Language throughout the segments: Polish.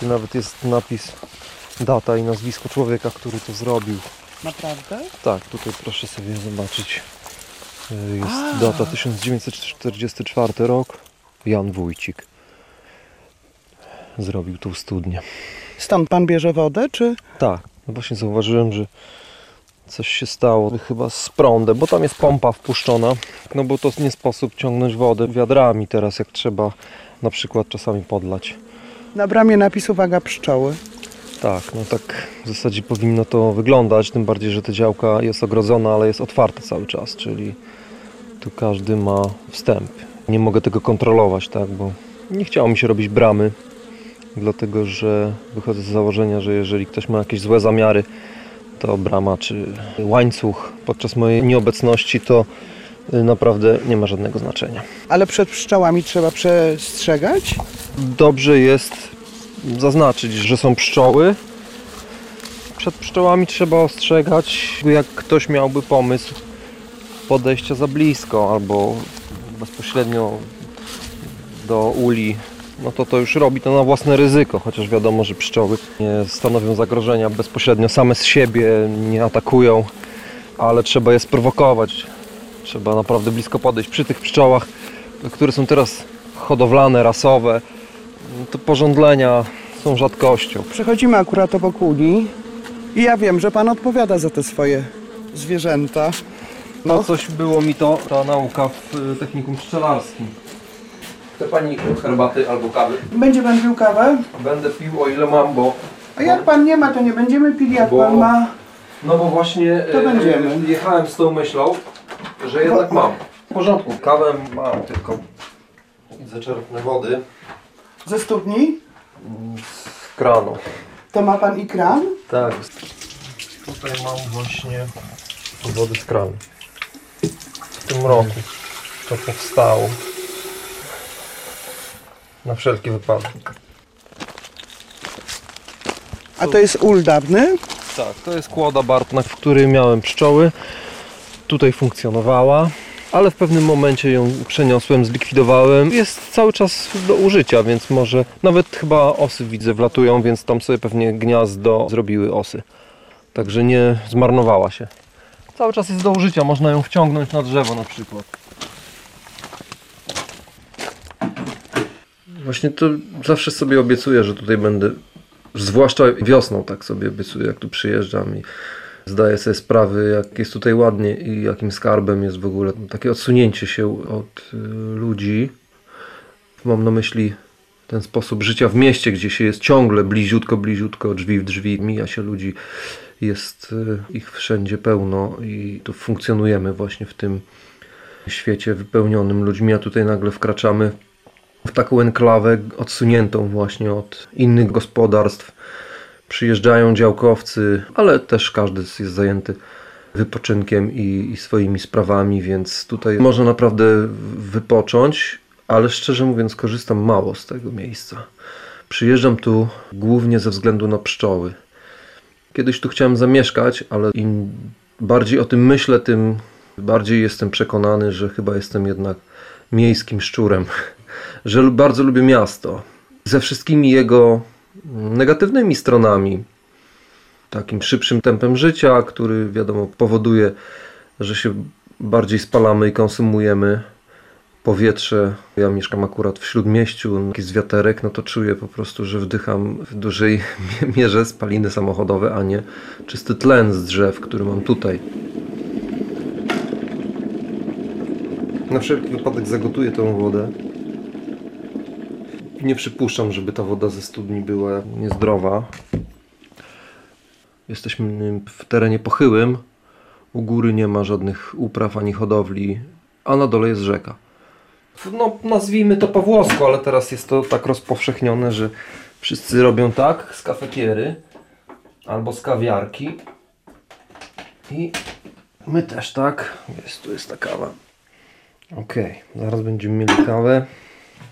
Tu nawet jest napis, data i nazwisko człowieka, który to zrobił. Naprawdę? Tak, tutaj proszę sobie zobaczyć. Y, Jest A. data 1944 rok. Jan Wójcik zrobił tą studnię. Stąd pan bierze wodę, czy? Tak, no właśnie zauważyłem, że coś się stało chyba z prądem, bo tam jest pompa wpuszczona. No bo to nie sposób ciągnąć wodę wiadrami teraz, jak trzeba na przykład czasami podlać. Na bramie napis uwaga pszczoły. Tak, no tak w zasadzie powinno to wyglądać, tym bardziej, że ta działka jest ogrodzona, ale jest otwarta cały czas, czyli tu każdy ma wstęp. Nie mogę tego kontrolować, tak, bo nie chciało mi się robić bramy, dlatego że wychodzę z założenia, że jeżeli ktoś ma jakieś złe zamiary, to brama czy łańcuch podczas mojej nieobecności to naprawdę nie ma żadnego znaczenia. Ale przed pszczołami trzeba przestrzegać? Dobrze jest zaznaczyć, że są pszczoły. Przed pszczołami trzeba ostrzegać, jak ktoś miałby pomysł podejścia za blisko albo bezpośrednio do uli, no to to już robi to na własne ryzyko, chociaż wiadomo, że pszczoły nie stanowią zagrożenia bezpośrednio same z siebie, nie atakują, ale trzeba je sprowokować. Trzeba naprawdę blisko podejść. Przy tych pszczołach, które są teraz hodowlane, rasowe, to porządlenia są rzadkością. Przechodzimy akurat obok uli i ja wiem, że pan odpowiada za te swoje zwierzęta. No coś było mi to, ta nauka w y, technikum pszczelarskim. Chce Pani herbaty albo kawy? Będzie pan pił kawę? Będę pił o ile mam, bo... A jak pan nie ma, to nie będziemy pili, jak Bo- pan ma. No bo właśnie To y, będziemy. jechałem z tą myślą, że jednak mam. W porządku, kawę mam, tylko zaczerpnę wody Ze studni? z kranu. To ma pan i kran? Tak. Tutaj mam właśnie wody z kranu. W tym roku to powstało. Na wszelki wypadek. A to jest ul dawny? Tak, to jest kłoda bartna, w której miałem pszczoły. Tutaj funkcjonowała, ale w pewnym momencie ją przeniosłem, zlikwidowałem. Jest cały czas do użycia, więc może nawet chyba osy widzę wlatują, więc tam sobie pewnie gniazdo zrobiły osy. Także nie zmarnowała się. Cały czas jest do użycia, można ją wciągnąć na drzewo na przykład. Właśnie to zawsze sobie obiecuję, że tutaj będę, zwłaszcza wiosną tak sobie obiecuję, jak tu przyjeżdżam i zdaję sobie sprawy, jak jest tutaj ładnie i jakim skarbem jest w ogóle takie odsunięcie się od y, ludzi. Mam na myśli ten sposób życia w mieście, gdzie się jest ciągle bliziutko, bliziutko, drzwi w drzwi, mija się ludzi, jest y, ich wszędzie pełno i tu funkcjonujemy właśnie w tym świecie wypełnionym ludźmi, a tutaj nagle wkraczamy w taką enklawę odsuniętą właśnie od innych gospodarstw. Przyjeżdżają działkowcy, ale też każdy jest zajęty wypoczynkiem i, i swoimi sprawami, więc tutaj można naprawdę wypocząć, ale szczerze mówiąc korzystam mało z tego miejsca. Przyjeżdżam tu głównie ze względu na pszczoły. Kiedyś tu chciałem zamieszkać, ale im bardziej o tym myślę, tym bardziej jestem przekonany, że chyba jestem jednak miejskim szczurem. Że bardzo lubię miasto. Ze wszystkimi jego negatywnymi stronami. Takim szybszym tempem życia, który wiadomo powoduje, że się bardziej spalamy i konsumujemy powietrze. Ja mieszkam akurat w śródmieściu, jakiś wiaterek, no to czuję po prostu, że wdycham w dużej mierze spaliny samochodowe, a nie czysty tlen z drzew, który mam tutaj. Na wszelki wypadek zagotuję tą wodę. Nie przypuszczam, żeby ta woda ze studni była niezdrowa. Jesteśmy w terenie pochyłym. U góry nie ma żadnych upraw ani hodowli, a na dole jest rzeka. No, nazwijmy to po włosku, ale teraz jest to tak rozpowszechnione, że wszyscy robią tak z kafetiery albo z kawiarki. I my też tak. Jest, tu jest ta kawa. Okej, zaraz będziemy mieli kawę.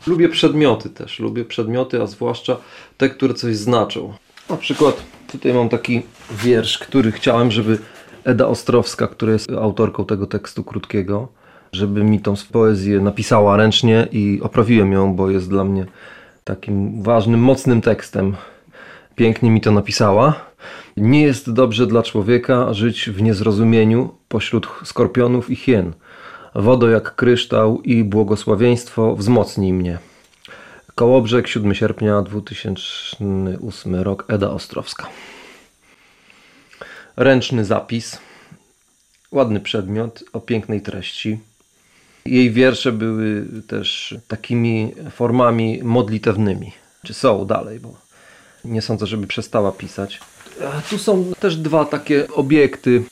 Lubię przedmioty też, lubię przedmioty, a zwłaszcza te, które coś znaczą. Na przykład tutaj mam taki wiersz, który chciałem, żeby Eda Ostrowska, która jest autorką tego tekstu krótkiego, żeby mi tą poezję napisała ręcznie i oprawiłem ją, bo jest dla mnie takim ważnym, mocnym tekstem. pięknie mi to napisała. Nie jest dobrze dla człowieka żyć w niezrozumieniu pośród skorpionów i hien. Wodo jak kryształ i błogosławieństwo wzmocnij mnie. Kołobrzeg, 7 sierpnia 2008 rok, Eda Ostrowska. Ręczny zapis, ładny przedmiot o pięknej treści. Jej wiersze były też takimi formami modlitewnymi, czy są dalej, bo nie sądzę, żeby przestała pisać. Tu są też dwa takie obiekty.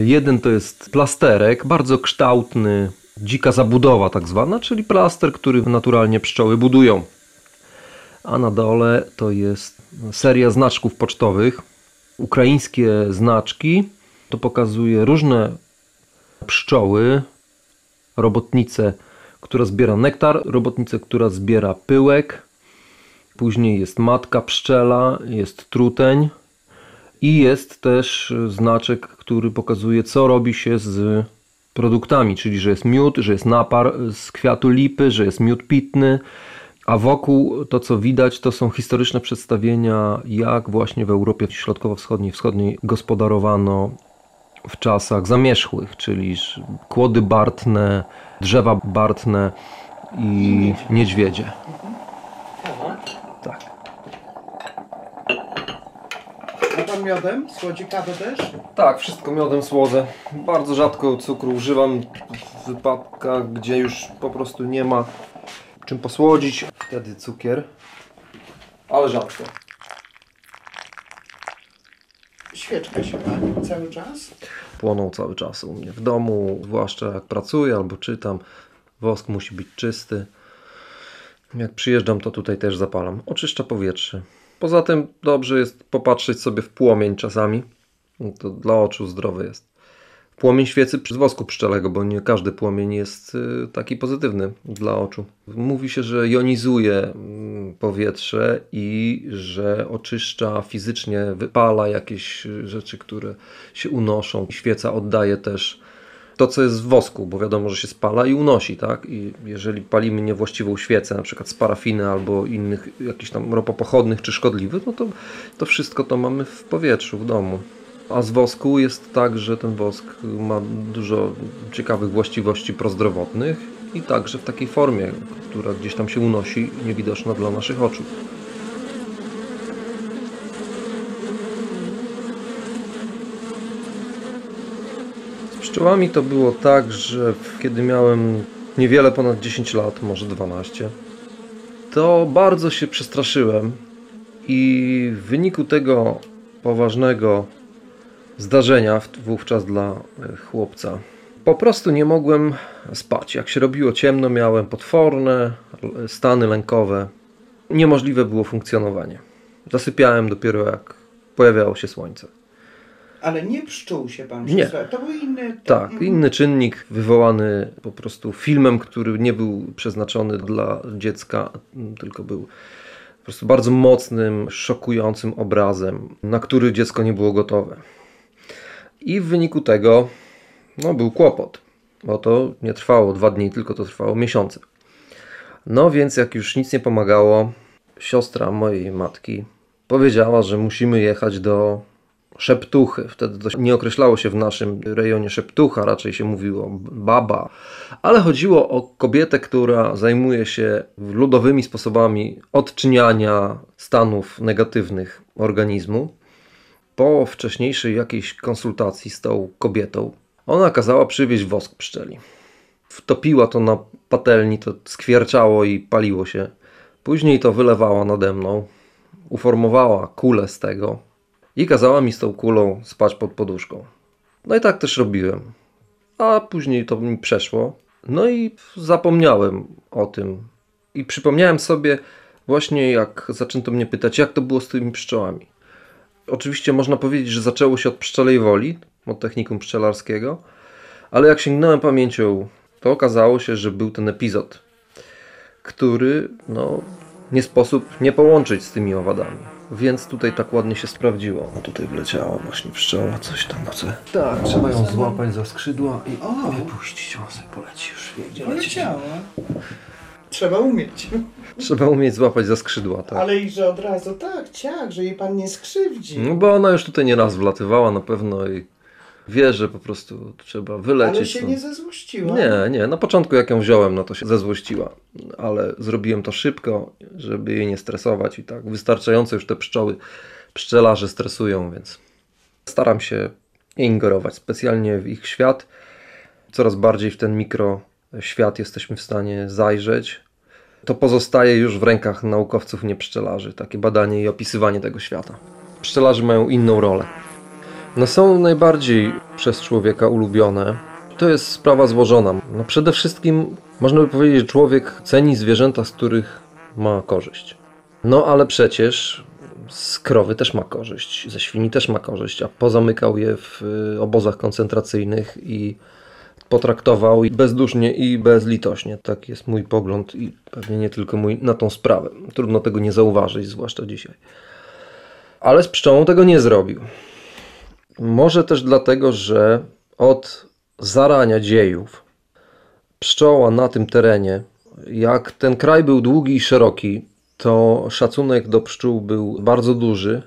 Jeden to jest plasterek, bardzo kształtny, dzika zabudowa tak zwana, czyli plaster, który naturalnie pszczoły budują. A na dole to jest seria znaczków pocztowych. Ukraińskie znaczki to pokazuje różne pszczoły, robotnicę, która zbiera nektar, robotnicę, która zbiera pyłek. Później jest matka pszczela, jest truteń i jest też znaczek, który pokazuje, co robi się z produktami, czyli że jest miód, że jest napar z kwiatu lipy, że jest miód pitny, a wokół to, co widać, to są historyczne przedstawienia, jak właśnie w Europie Środkowo-Wschodniej, Wschodniej gospodarowano w czasach zamierzchłych, czyli kłody bartne, drzewa bartne i niedźwiedzie. Tak. A pan miodem? Słodzi kawę też? Tak, wszystko miodem słodzę. Bardzo rzadko cukru używam w wypadkach, gdzie już po prostu nie ma czym posłodzić. Wtedy cukier, ale rzadko. Świeczka się pali cały czas? Płoną cały czas u mnie w domu, zwłaszcza jak pracuję albo czytam. Wosk musi być czysty. Jak przyjeżdżam, to tutaj też zapalam. Oczyszcza powietrze. Poza tym dobrze jest popatrzeć sobie w płomień czasami. To dla oczu zdrowy jest. Płomień świecy z wosku pszczelego, bo nie każdy płomień jest y, taki pozytywny dla oczu. Mówi się, że jonizuje mm, powietrze i że oczyszcza fizycznie, wypala jakieś y, rzeczy, które się unoszą. Świeca oddaje też to, co jest w wosku, bo wiadomo, że się spala i unosi, tak? I jeżeli palimy niewłaściwą świecę, na przykład z parafiny albo innych jakichś tam ropopochodnych czy szkodliwych, no to, to wszystko to mamy w powietrzu, w domu. A z wosku jest tak, że ten wosk ma dużo ciekawych właściwości prozdrowotnych i także w takiej formie, która gdzieś tam się unosi, niewidoczna dla naszych oczu. Pszczołami to było tak, że kiedy miałem niewiele ponad 10 lat, może 12, to bardzo się przestraszyłem i w wyniku tego poważnego zdarzenia wówczas dla e, chłopca. Po prostu nie mogłem spać. Jak się robiło ciemno, miałem potworne stany lękowe. Niemożliwe było funkcjonowanie. Zasypiałem dopiero jak pojawiało się słońce. Ale nie pszczół się pan Nie. To był inny... Tak, Mhm. inny czynnik wywołany po prostu filmem, który nie był przeznaczony dla dziecka, tylko był po prostu bardzo mocnym, szokującym obrazem, na który dziecko nie było gotowe. I w wyniku tego no, był kłopot, bo to nie trwało dwa dni, tylko to trwało miesiące. No więc jak już nic nie pomagało, siostra mojej matki powiedziała, że musimy jechać do Szeptuchy. Wtedy to nie określało się w naszym rejonie Szeptucha, raczej się mówiło baba, ale chodziło o kobietę, która zajmuje się ludowymi sposobami odczyniania stanów negatywnych organizmu. Po wcześniejszej jakiejś konsultacji z tą kobietą, ona kazała przywieźć wosk pszczeli. Wtopiła to na patelni, to skwierczało i paliło się. Później to wylewała nade mną, uformowała kulę z tego i kazała mi z tą kulą spać pod poduszką. No i tak też robiłem. A później to mi przeszło. No i zapomniałem o tym. I przypomniałem sobie właśnie, jak zaczęto mnie pytać, jak to było z tymi pszczołami. Oczywiście można powiedzieć, że zaczęło się od pszczelej woli, od technikum pszczelarskiego, ale jak sięgnąłem pamięcią, to okazało się, że był ten epizod, który no, nie sposób nie połączyć z tymi owadami. Więc tutaj tak ładnie się sprawdziło. No tutaj wleciała właśnie pszczoła, coś tam chce. Tak, trzeba ją złapać za skrzydła i O. wypuścić. On sobie poleci już, wie gdzie leci. Poleciała. Trzeba umieć. Trzeba umieć złapać za skrzydła, tak. Ale i że od razu, tak, ciak, że jej pan nie skrzywdzi. No bo ona już tutaj nieraz wlatywała na pewno i wie, że po prostu trzeba wylecieć. Ale się stąd. nie zezłościła. Nie, nie. Na początku jak ją wziąłem, no to się zezłościła. Ale zrobiłem to szybko, żeby jej nie stresować i tak. Wystarczająco już te pszczoły, pszczelarze stresują, więc staram się nie ingerować specjalnie w ich świat. Coraz bardziej w ten mikroświat jesteśmy w stanie zajrzeć. To pozostaje już w rękach naukowców, nie pszczelarzy. Takie badanie i opisywanie tego świata. Pszczelarze mają inną rolę. No są najbardziej przez człowieka ulubione. To jest sprawa złożona. No przede wszystkim można by powiedzieć, że człowiek ceni zwierzęta, z których ma korzyść. No ale przecież z krowy też ma korzyść, ze świni też ma korzyść, a pozamykał je w y, obozach koncentracyjnych i potraktował bezdusznie i bezlitośnie. Tak jest mój pogląd i pewnie nie tylko mój na tą sprawę. Trudno tego nie zauważyć, zwłaszcza dzisiaj. Ale z pszczołą tego nie zrobił. Może też dlatego, że od zarania dziejów pszczoła na tym terenie, jak ten kraj był długi i szeroki, to szacunek do pszczół był bardzo duży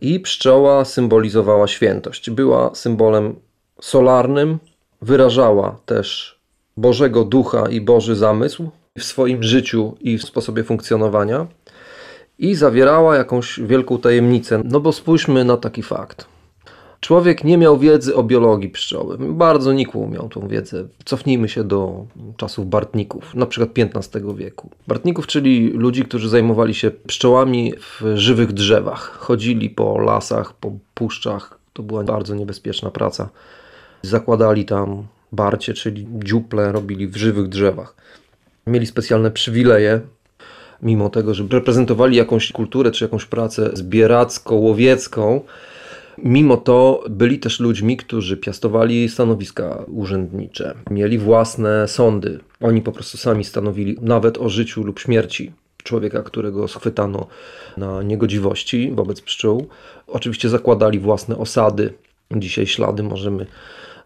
i pszczoła symbolizowała świętość. Była symbolem solarnym, wyrażała też Bożego Ducha i Boży zamysł w swoim życiu i w sposobie funkcjonowania i zawierała jakąś wielką tajemnicę. No bo spójrzmy na taki fakt. Człowiek nie miał wiedzy o biologii pszczoły. Bardzo nikłą miał tą wiedzę. Cofnijmy się do czasów Bartników, na przykład XV wieku. Bartników, czyli ludzi, którzy zajmowali się pszczołami w żywych drzewach. Chodzili po lasach, po puszczach. To była bardzo niebezpieczna praca. Zakładali tam barcie, czyli dziuple, robili w żywych drzewach. Mieli specjalne przywileje, mimo tego, że reprezentowali jakąś kulturę czy jakąś pracę zbieracko-łowiecką, Mimo to byli też ludźmi, którzy piastowali stanowiska urzędnicze, mieli własne sądy. Oni po prostu sami stanowili nawet o życiu lub śmierci człowieka, którego schwytano na niegodziwości wobec pszczół. Oczywiście zakładali własne osady. Dzisiaj ślady możemy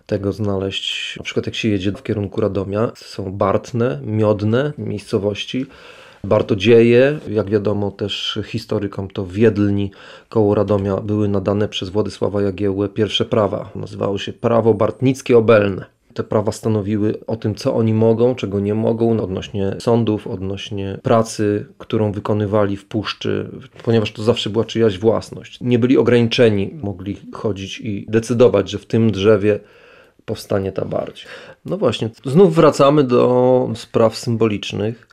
tego znaleźć. Na przykład jak się jedzie w kierunku Radomia, są Bartne, Miodne miejscowości, Bartodzieje, jak wiadomo też historykom, to Wiedlni koło Radomia były nadane przez Władysława Jagiełłę pierwsze prawa. Nazywało się prawo bartnickie obelne. Te prawa stanowiły o tym, co oni mogą, czego nie mogą, odnośnie sądów, odnośnie pracy, którą wykonywali w puszczy, ponieważ to zawsze była czyjaś własność. Nie byli ograniczeni, mogli chodzić i decydować, że w tym drzewie powstanie ta barć. No właśnie, znów wracamy do spraw symbolicznych.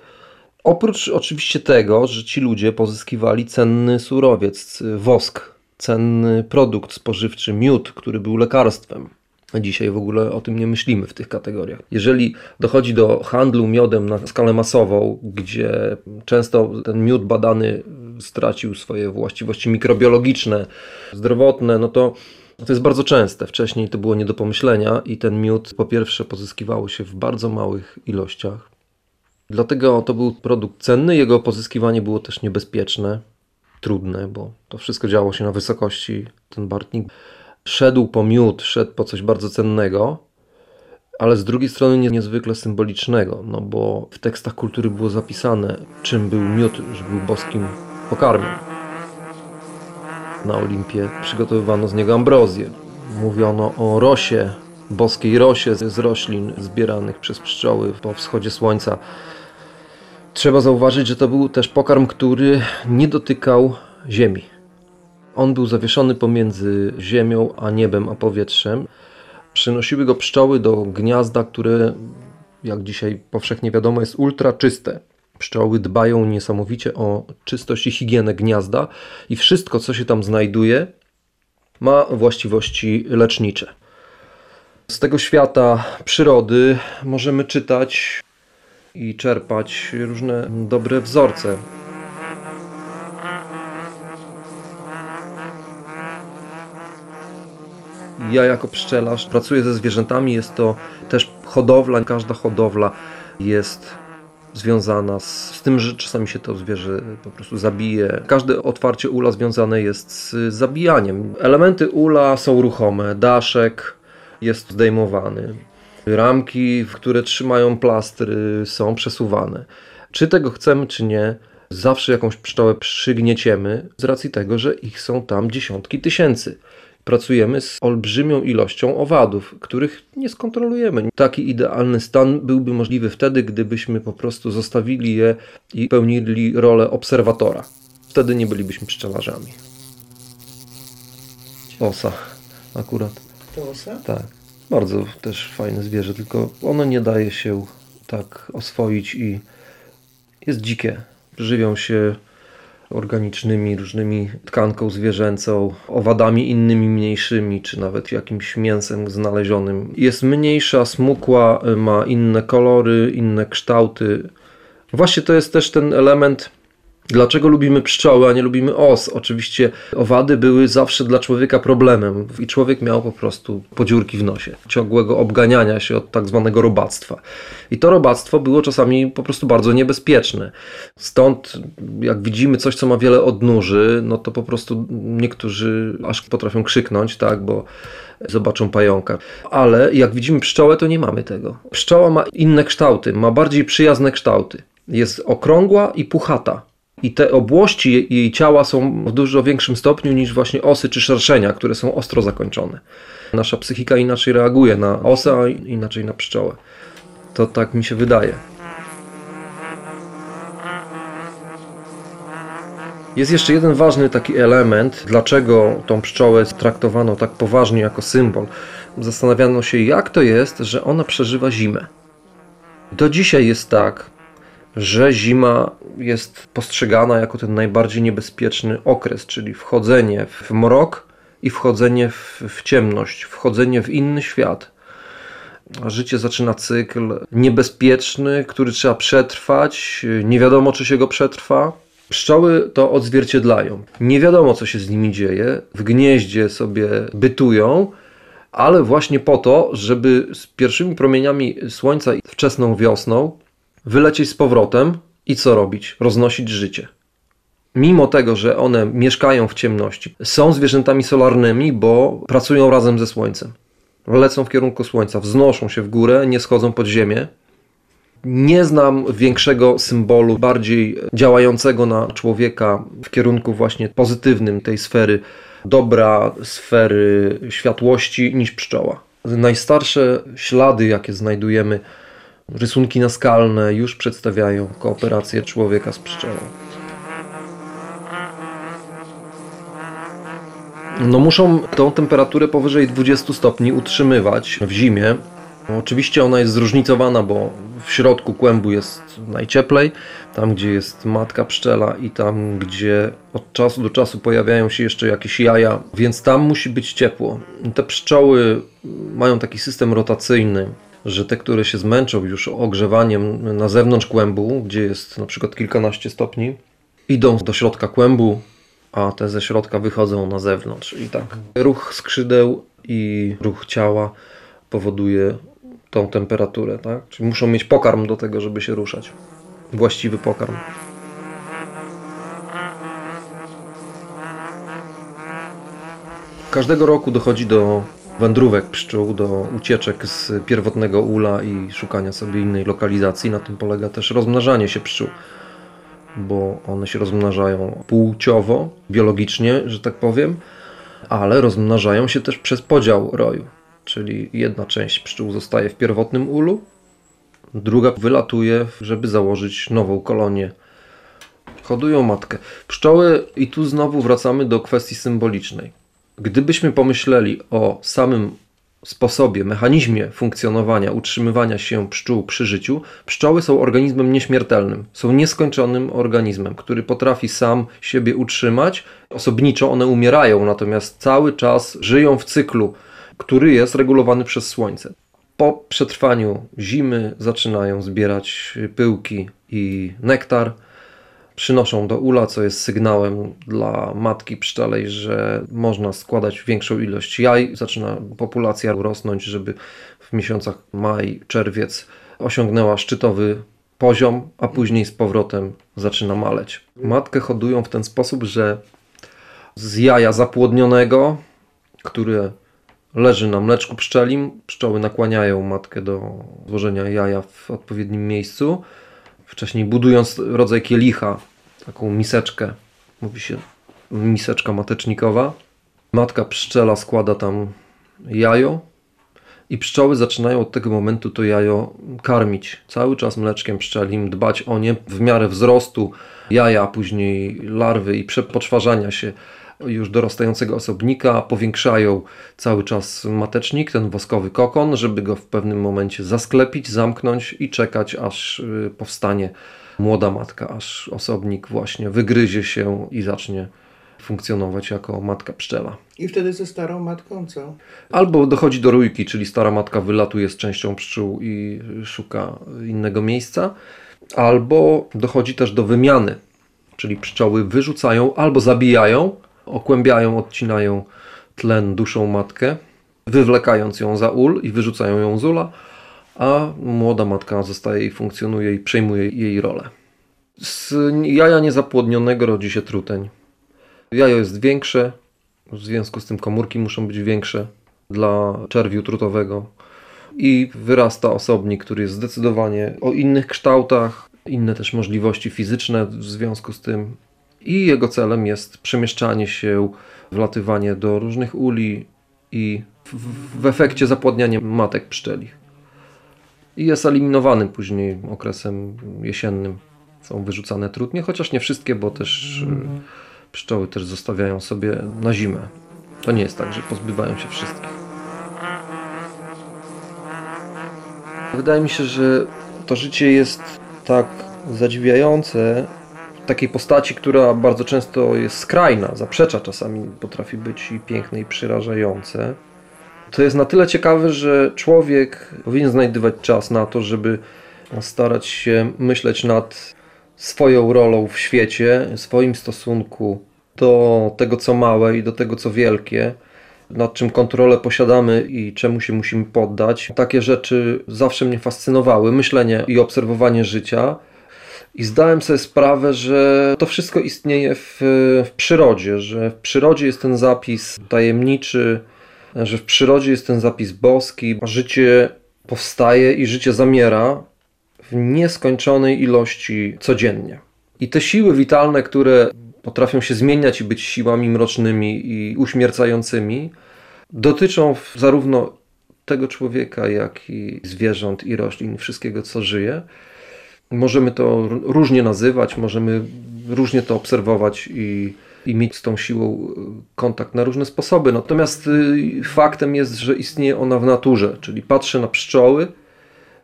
Oprócz oczywiście tego, że ci ludzie pozyskiwali cenny surowiec, wosk, cenny produkt spożywczy, miód, który był lekarstwem. Dzisiaj w ogóle o tym nie myślimy w tych kategoriach. Jeżeli dochodzi do handlu miodem na skalę masową, gdzie często ten miód badany stracił swoje właściwości mikrobiologiczne, zdrowotne, no to to jest bardzo częste. Wcześniej to było nie do pomyślenia i ten miód po pierwsze pozyskiwało się w bardzo małych ilościach. Dlatego to był produkt cenny, jego pozyskiwanie było też niebezpieczne, trudne, bo to wszystko działo się na wysokości. Ten Bartnik szedł po miód, szedł po coś bardzo cennego, ale z drugiej strony niezwykle symbolicznego, no bo w tekstach kultury było zapisane, czym był miód, że był boskim pokarmem. Na Olimpie przygotowywano z niego ambrozję. Mówiono o rosie, boskiej rosie z roślin zbieranych przez pszczoły po wschodzie słońca. Trzeba zauważyć, że to był też pokarm, który nie dotykał ziemi. On był zawieszony pomiędzy ziemią a niebem, a powietrzem. Przynosiły go pszczoły do gniazda, które, jak dzisiaj powszechnie wiadomo, jest ultra czyste. Pszczoły dbają niesamowicie o czystość i higienę gniazda i wszystko, co się tam znajduje, ma właściwości lecznicze. Z tego świata przyrody możemy czytać i czerpać różne dobre wzorce. Ja jako pszczelarz pracuję ze zwierzętami, jest to też hodowla, każda hodowla jest związana z, z, tym, że czasami się to zwierzę po prostu zabije. Każde otwarcie ula związane jest z zabijaniem. Elementy ula są ruchome, daszek jest zdejmowany. Ramki, w które trzymają plastry, są przesuwane. Czy tego chcemy, czy nie, zawsze jakąś pszczołę przygnieciemy z racji tego, że ich są tam dziesiątki tysięcy. Pracujemy z olbrzymią ilością owadów, których nie skontrolujemy. Taki idealny stan byłby możliwy wtedy, gdybyśmy po prostu zostawili je i pełnili rolę obserwatora. Wtedy nie bylibyśmy pszczelarzami. Osa akurat. To osa? Tak. Bardzo też fajne zwierzę, tylko ono nie daje się tak oswoić i jest dzikie. Żywią się organicznymi, różnymi tkanką zwierzęcą, owadami innymi mniejszymi, czy nawet jakimś mięsem znalezionym. Jest mniejsza, smukła, ma inne kolory, inne kształty. Właśnie to jest też ten element Dlaczego lubimy pszczoły, a nie lubimy os? Oczywiście owady były zawsze dla człowieka problemem i człowiek miał po prostu podziurki w nosie, ciągłego obganiania się od tak zwanego robactwa. I to robactwo było czasami po prostu bardzo niebezpieczne. Stąd jak widzimy coś, co ma wiele odnóży, no to po prostu niektórzy aż potrafią krzyknąć, tak, bo zobaczą pająka. Ale jak widzimy pszczołę, to nie mamy tego. Pszczoła ma inne kształty, ma bardziej przyjazne kształty. Jest okrągła i puchata. I te obłości jej ciała są w dużo większym stopniu niż właśnie osy czy szerszenia, które są ostro zakończone. Nasza psychika inaczej reaguje na osę, a inaczej na pszczołę. To tak mi się wydaje. Jest jeszcze jeden ważny taki element, dlaczego tą pszczołę traktowano tak poważnie jako symbol. Zastanawiano się, jak to jest, że ona przeżywa zimę. Do dzisiaj jest tak, że zima jest postrzegana jako ten najbardziej niebezpieczny okres, czyli wchodzenie w mrok i wchodzenie w, w ciemność, wchodzenie w inny świat. Życie zaczyna cykl niebezpieczny, który trzeba przetrwać. Nie wiadomo, czy się go przetrwa. Pszczoły to odzwierciedlają. Nie wiadomo, co się z nimi dzieje. W gnieździe sobie bytują, ale właśnie po to, żeby z pierwszymi promieniami słońca wczesną wiosną wylecieć z powrotem i co robić? Roznosić życie. Mimo tego, że one mieszkają w ciemności, są zwierzętami solarnymi, bo pracują razem ze Słońcem. Lecą w kierunku Słońca, wznoszą się w górę, nie schodzą pod ziemię. Nie znam większego symbolu, bardziej działającego na człowieka w kierunku właśnie pozytywnym tej sfery dobra, sfery światłości niż pszczoła. Najstarsze ślady, jakie znajdujemy Rysunki naskalne już przedstawiają kooperację człowieka z pszczołą. No muszą tą temperaturę powyżej 20 stopni utrzymywać w zimie. Oczywiście ona jest zróżnicowana, bo w środku kłębu jest najcieplej, tam gdzie jest matka pszczela i tam gdzie od czasu do czasu pojawiają się jeszcze jakieś jaja, więc tam musi być ciepło. Te pszczoły mają taki system rotacyjny, że te, które się zmęczą już ogrzewaniem na zewnątrz kłębu, gdzie jest na przykład kilkanaście stopni, idą do środka kłębu, a te ze środka wychodzą na zewnątrz. I tak ruch skrzydeł i ruch ciała powoduje tą temperaturę, tak? Czyli muszą mieć pokarm do tego, żeby się ruszać. Właściwy pokarm. Każdego roku dochodzi do wędrówek pszczół, do ucieczek z pierwotnego ula i szukania sobie innej lokalizacji. Na tym polega też rozmnażanie się pszczół, bo one się rozmnażają płciowo, biologicznie, że tak powiem, ale rozmnażają się też przez podział roju. Czyli jedna część pszczół zostaje w pierwotnym ulu, druga wylatuje, żeby założyć nową kolonię. Hodują matkę. Pszczoły, i tu znowu wracamy do kwestii symbolicznej Gdybyśmy pomyśleli o samym sposobie, mechanizmie funkcjonowania, utrzymywania się pszczół przy życiu, pszczoły są organizmem nieśmiertelnym, są nieskończonym organizmem, który potrafi sam siebie utrzymać. Osobniczo one umierają, natomiast cały czas żyją w cyklu, który jest regulowany przez słońce. Po przetrwaniu zimy zaczynają zbierać pyłki i nektar przynoszą do ula, co jest sygnałem dla matki pszczelej, że można składać większą ilość jaj. Zaczyna populacja rosnąć, żeby w miesiącach maj, czerwiec osiągnęła szczytowy poziom, a później z powrotem zaczyna maleć. Matkę hodują w ten sposób, że z jaja zapłodnionego, które leży na mleczku pszczelim. Pszczoły nakłaniają matkę do złożenia jaja w odpowiednim miejscu. Wcześniej budując rodzaj kielicha, taką miseczkę, mówi się miseczka matecznikowa. Matka pszczela składa tam jajo i pszczoły zaczynają od tego momentu to jajo karmić. Cały czas mleczkiem pszczelim, dbać o nie w miarę wzrostu jaja, później larwy i przepoczwarzania się już dorastającego osobnika, powiększają cały czas matecznik, ten woskowy kokon, żeby go w pewnym momencie zasklepić, zamknąć i czekać, aż y, powstanie młoda matka, aż osobnik właśnie wygryzie się i zacznie funkcjonować jako matka pszczela. I wtedy ze starą matką co? Albo dochodzi do rójki, czyli stara matka wylatuje z częścią pszczół i szuka innego miejsca, albo dochodzi też do wymiany, czyli pszczoły wyrzucają albo zabijają, okłębiają, odcinają tlen duszą matkę, wywlekając ją za ul i wyrzucają ją z ula, a młoda matka zostaje i funkcjonuje i przejmuje jej rolę. Z jaja niezapłodnionego rodzi się truteń. Jajo jest większe, w związku z tym komórki muszą być większe dla czerwiu trutowego i wyrasta osobnik, który jest zdecydowanie o innych kształtach, inne też możliwości fizyczne w związku z tym. I jego celem jest przemieszczanie się, wlatywanie do różnych uli i w, w efekcie zapładnianie matek pszczeli. I jest eliminowany później okresem jesiennym. Są wyrzucane trudnie, chociaż nie wszystkie, bo też mm pszczoły też zostawiają sobie na zimę. To nie jest tak, że pozbywają się wszystkich. Wydaje mi się, że to życie jest tak zadziwiające w takiej postaci, która bardzo często jest skrajna, zaprzecza czasami, potrafi być i piękne i przerażające. To jest na tyle ciekawe, że człowiek powinien znajdywać czas na to, żeby starać się myśleć nad swoją rolą w świecie, swoim stosunku do tego, co małe i do tego, co wielkie, nad czym kontrolę posiadamy i czemu się musimy poddać. Takie rzeczy zawsze mnie fascynowały, myślenie i obserwowanie życia. I zdałem sobie sprawę, że to wszystko istnieje w, w przyrodzie, że w przyrodzie jest ten zapis tajemniczy, że w przyrodzie jest ten zapis boski. Życie powstaje i życie zamiera w nieskończonej ilości codziennie. I te siły witalne, które potrafią się zmieniać i być siłami mrocznymi i uśmiercającymi, dotyczą zarówno tego człowieka, jak i zwierząt i roślin, wszystkiego co żyje. Możemy to różnie nazywać, możemy różnie to obserwować i, i mieć z tą siłą kontakt na różne sposoby. Natomiast y, faktem jest, że istnieje ona w naturze, czyli patrzę na pszczoły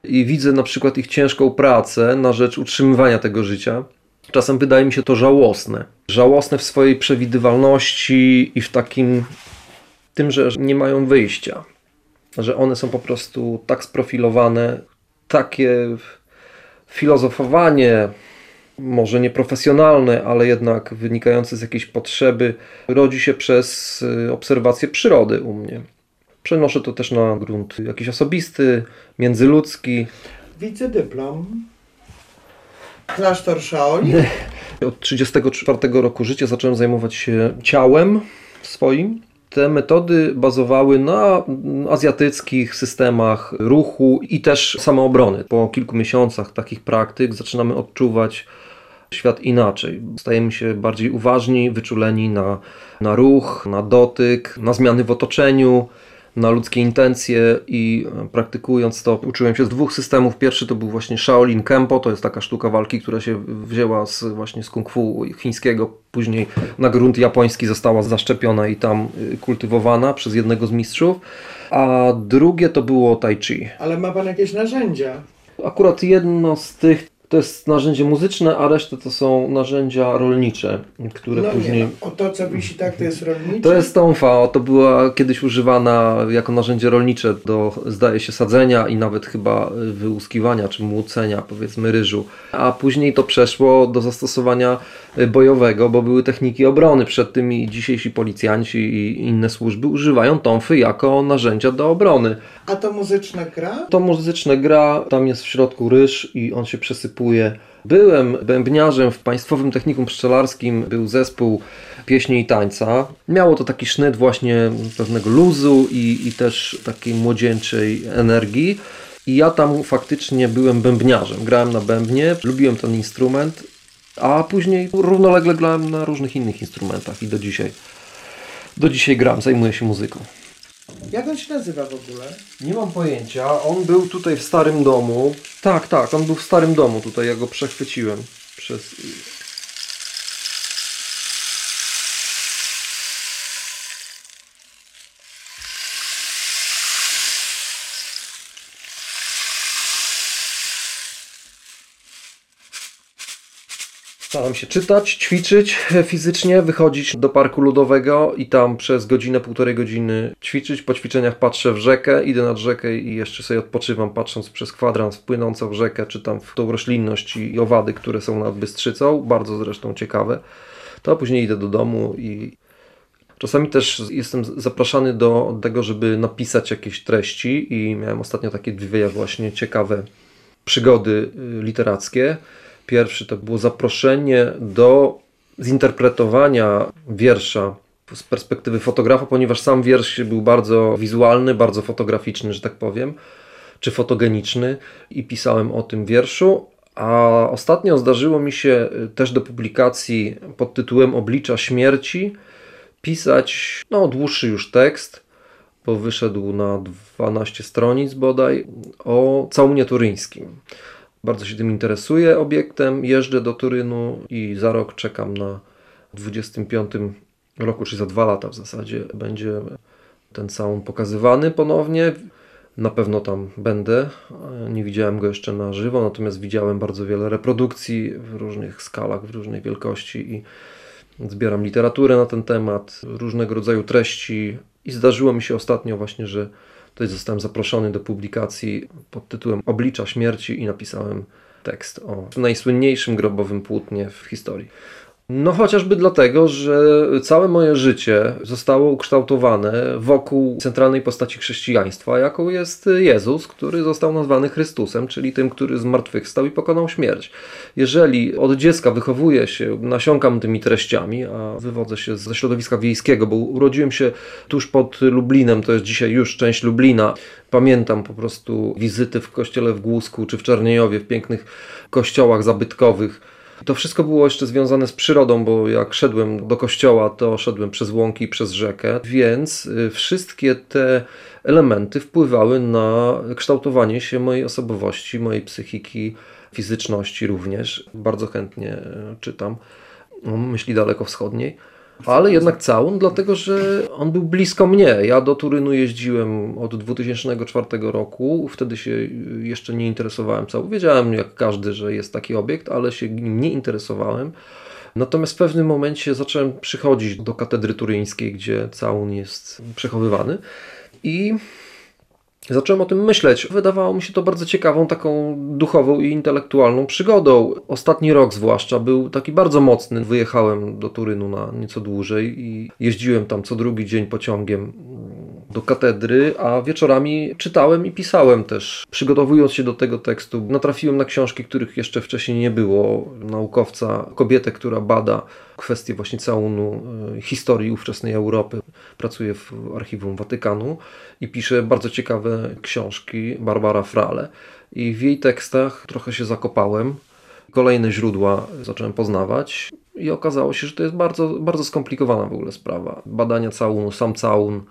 i widzę na przykład ich ciężką pracę na rzecz utrzymywania tego życia. Czasem wydaje mi się to żałosne. Żałosne w swojej przewidywalności i w takim tym, że nie mają wyjścia. Że one są po prostu tak sprofilowane, takie filozofowanie, może nieprofesjonalne, ale jednak wynikające z jakiejś potrzeby, rodzi się przez y, obserwację przyrody u mnie. Przenoszę to też na grunt jakiś osobisty, międzyludzki. Widzę dyplom. Klasztor Shaolin. Od 34 roku życia zacząłem zajmować się ciałem swoim. Te metody bazowały na azjatyckich systemach ruchu i też samoobrony. Po kilku miesiącach takich praktyk zaczynamy odczuwać świat inaczej. Stajemy się bardziej uważni, wyczuleni na, na ruch, na dotyk, na zmiany w otoczeniu na ludzkie intencje i e, praktykując to uczyłem się z dwóch systemów. Pierwszy to był właśnie Shaolin Kempo, to jest taka sztuka walki, która się wzięła z, właśnie z kung fu chińskiego, później na grunt japoński została zaszczepiona i tam y, kultywowana przez jednego z mistrzów. A drugie to było Tai Chi. Ale ma Pan jakieś narzędzia? Akurat jedno z tych to jest narzędzie muzyczne, a reszta to są narzędzia rolnicze, które no później... Nie, no. o to, co wisi tak, to jest rolnicze? To jest tąfa, to była kiedyś używana jako narzędzie rolnicze do, zdaje się, sadzenia i nawet chyba wyłuskiwania czy młócenia, powiedzmy, ryżu. A później to przeszło do zastosowania bojowego, bo były techniki obrony. Przed tym i dzisiejsi policjanci i inne służby używają tąfy jako narzędzia do obrony. A to muzyczne gra? To muzyczne gra, tam jest w środku ryż i on się przesypuje Byłem bębniarzem w Państwowym Technikum Pszczelarskim, był zespół pieśni i tańca. Miało to taki sznyt właśnie pewnego luzu i, i też takiej młodzieńczej energii. I ja tam faktycznie byłem bębniarzem. Grałem na bębnie, lubiłem ten instrument, a później równolegle grałem na różnych innych instrumentach i do dzisiaj. Do dzisiaj gram, zajmuję się muzyką. Jak on się nazywa w ogóle? Nie mam pojęcia. On był tutaj w starym domu. Tak, tak, on był w starym domu tutaj. Ja go przechwyciłem przez. Staram się czytać, ćwiczyć fizycznie, wychodzić do parku ludowego i tam przez godzinę, półtorej godziny ćwiczyć. Po ćwiczeniach patrzę w rzekę, idę nad rzekę i jeszcze sobie odpoczywam, patrząc przez kwadrans płynącą w rzekę, czy tam w tą roślinność i owady, które są nad Bystrzycą. Bardzo zresztą ciekawe. To później idę do domu i Czasami też jestem zapraszany do tego, żeby napisać jakieś treści i miałem ostatnio takie dwie właśnie ciekawe przygody y, literackie. Pierwszy to było zaproszenie do zinterpretowania wiersza z perspektywy fotografa, ponieważ sam wiersz był bardzo wizualny, bardzo fotograficzny, że tak powiem, czy fotogeniczny i pisałem o tym wierszu. A ostatnio zdarzyło mi się też do publikacji pod tytułem Oblicza śmierci pisać no, dłuższy już tekst, bo wyszedł na 12 stronic bodaj, o całunie turyńskim. Bardzo się tym interesuję obiektem, jeżdżę do Turynu i za rok czekam na 25 roku, czy za dwa lata w zasadzie będzie ten saun pokazywany ponownie. Na pewno tam będę. Nie widziałem go jeszcze na żywo, natomiast widziałem bardzo wiele reprodukcji w różnych skalach, w różnej wielkości i zbieram literaturę na ten temat, różnego rodzaju treści i zdarzyło mi się ostatnio właśnie, że Tutaj zostałem zaproszony do publikacji pod tytułem Oblicza śmierci i napisałem tekst o najsłynniejszym grobowym płótnie w historii. No chociażby dlatego, że całe moje życie zostało ukształtowane wokół centralnej postaci chrześcijaństwa, jaką jest Jezus, który został nazwany Chrystusem, czyli tym, który zmartwychwstał i pokonał śmierć. Jeżeli od dziecka wychowuję się, nasiąkam tymi treściami, a wywodzę się ze środowiska wiejskiego, bo urodziłem się tuż pod Lublinem, to jest dzisiaj już część Lublina, pamiętam po prostu wizyty w kościele w Głusku czy w Czarniejowie, w pięknych kościołach zabytkowych, to wszystko było jeszcze związane z przyrodą, bo jak szedłem do kościoła, to szedłem przez łąki, przez rzekę, więc y, wszystkie te elementy wpływały na kształtowanie się mojej osobowości, mojej psychiki, fizyczności również. Bardzo chętnie y, czytam. Myśli dalekowschodniej ale jednak całun, dlatego że on był blisko mnie. Ja do Turynu jeździłem od 2004 roku, wtedy się jeszcze nie interesowałem całun. Wiedziałem jak każdy, że jest taki obiekt, ale się nim nie interesowałem. Natomiast w pewnym momencie zacząłem przychodzić do katedry turyńskiej, gdzie całun jest przechowywany i Zacząłem o tym myśleć. Wydawało mi się to bardzo ciekawą, taką duchową i intelektualną przygodą. Ostatni rok zwłaszcza był taki bardzo mocny. Wyjechałem do Turynu na nieco dłużej i jeździłem tam co drugi dzień pociągiem do katedry, a wieczorami czytałem i pisałem też. Przygotowując się do tego tekstu, natrafiłem na książki, których jeszcze wcześniej nie było. Naukowca, kobietę, która bada kwestie właśnie całunu e, historii ówczesnej Europy. Pracuje w archiwum Watykanu i pisze bardzo ciekawe książki, Barbara Frale. I w jej tekstach trochę się zakopałem. Kolejne źródła zacząłem poznawać i okazało się, że to jest bardzo, bardzo skomplikowana w ogóle sprawa. Badania całunu, sam całun,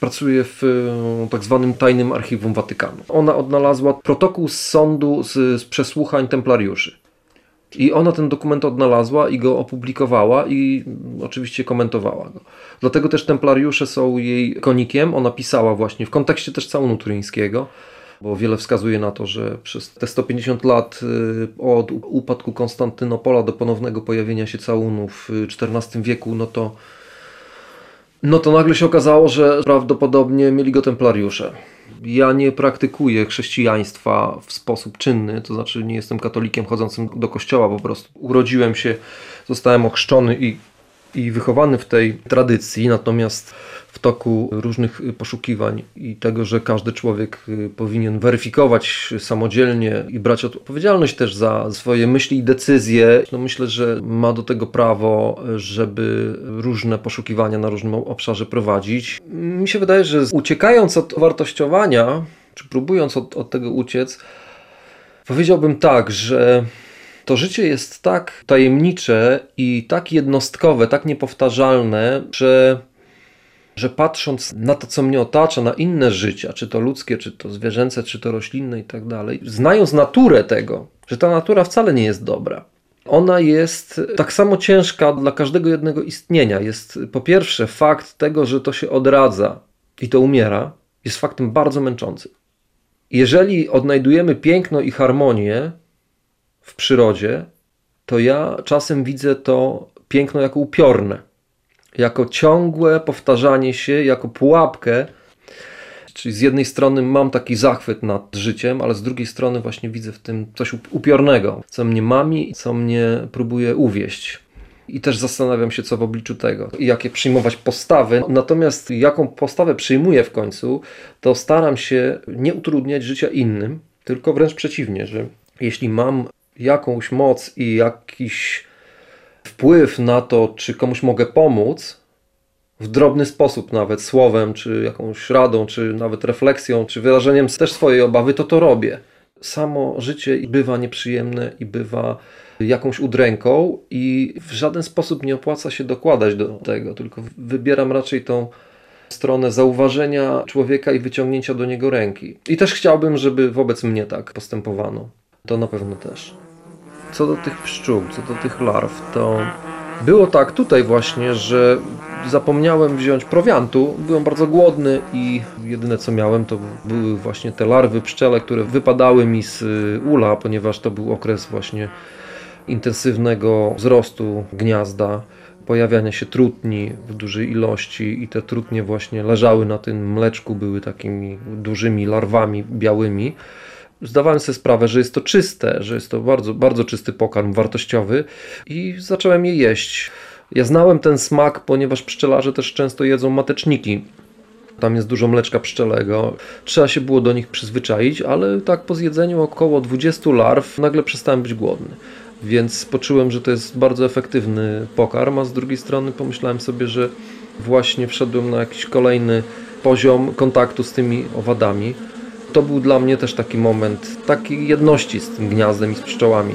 pracuje w e, tak zwanym tajnym archiwum Watykanu. Ona odnalazła protokół z sądu z, z przesłuchań templariuszy. I ona ten dokument odnalazła i go opublikowała i oczywiście komentowała go. Dlatego też templariusze są jej konikiem. Ona pisała właśnie w kontekście też całunu turyńskiego, bo wiele wskazuje na to, że przez te 150 lat y, od upadku Konstantynopola do ponownego pojawienia się całunu w XIV wieku, no to no to nagle się okazało, że prawdopodobnie mieli go templariusze. Ja nie praktykuję chrześcijaństwa w sposób czynny, to znaczy nie jestem katolikiem chodzącym do kościoła po prostu. Urodziłem się, zostałem ochrzczony i i wychowany w tej tradycji, natomiast w toku różnych poszukiwań i tego, że każdy człowiek y, powinien weryfikować samodzielnie i brać odpowiedzialność też za swoje myśli i decyzje, no myślę, że ma do tego prawo, żeby różne poszukiwania na różnym obszarze prowadzić. Mi się wydaje, że uciekając od wartościowania, czy próbując od, od tego uciec, powiedziałbym tak, że to życie jest tak tajemnicze i tak jednostkowe, tak niepowtarzalne, że że patrząc na to, co mnie otacza, na inne życia, czy to ludzkie, czy to zwierzęce, czy to roślinne i tak dalej, znając naturę tego, że ta natura wcale nie jest dobra. Ona jest tak samo ciężka dla każdego jednego istnienia. Jest po pierwsze fakt tego, że to się odradza i to umiera, jest faktem bardzo męczącym. Jeżeli odnajdujemy piękno i harmonię w przyrodzie, to ja czasem widzę to piękno jako upiorne jako ciągłe powtarzanie się, jako pułapkę. Czyli z jednej strony mam taki zachwyt nad życiem, ale z drugiej strony właśnie widzę w tym coś upiornego, co mnie mami, co mnie próbuje uwieść. I też zastanawiam się, co w obliczu tego, jakie przyjmować postawy. Natomiast jaką postawę przyjmuję w końcu, to staram się nie utrudniać życia innym, tylko wręcz przeciwnie, że jeśli mam jakąś moc i jakiś wpływ na to, czy komuś mogę pomóc, w drobny sposób, nawet słowem, czy jakąś radą, czy nawet refleksją, czy wyrażeniem też swojej obawy, to to robię. Samo życie bywa nieprzyjemne i bywa jakąś udręką, i w żaden sposób nie opłaca się dokładać do tego, tylko wybieram raczej tą stronę zauważenia człowieka i wyciągnięcia do niego ręki. I też chciałbym, żeby wobec mnie tak postępowano. To na pewno też co do tych pszczół, co do tych larw, to było tak tutaj właśnie, że zapomniałem wziąć prowiantu. Byłem bardzo głodny i jedyne co miałem to były właśnie te larwy pszczele, które wypadały mi z y, ula, ponieważ to był okres właśnie intensywnego wzrostu gniazda, pojawiania się trutni w dużej ilości i te trutnie właśnie leżały na tym mleczku, były takimi dużymi larwami białymi zdawałem sobie sprawę, że jest to czyste, że jest to bardzo, bardzo czysty pokarm wartościowy i zacząłem je jeść. Ja znałem ten smak, ponieważ pszczelarze też często jedzą mateczniki. Tam jest dużo mleczka pszczelego. Trzeba się było do nich przyzwyczaić, ale tak po zjedzeniu około 20 larw nagle przestałem być głodny. Więc poczułem, że to jest bardzo efektywny pokarm, a z drugiej strony pomyślałem sobie, że właśnie wszedłem na jakiś kolejny poziom kontaktu z tymi owadami to był dla mnie też taki moment takiej jedności z tym gniazdem i z pszczołami.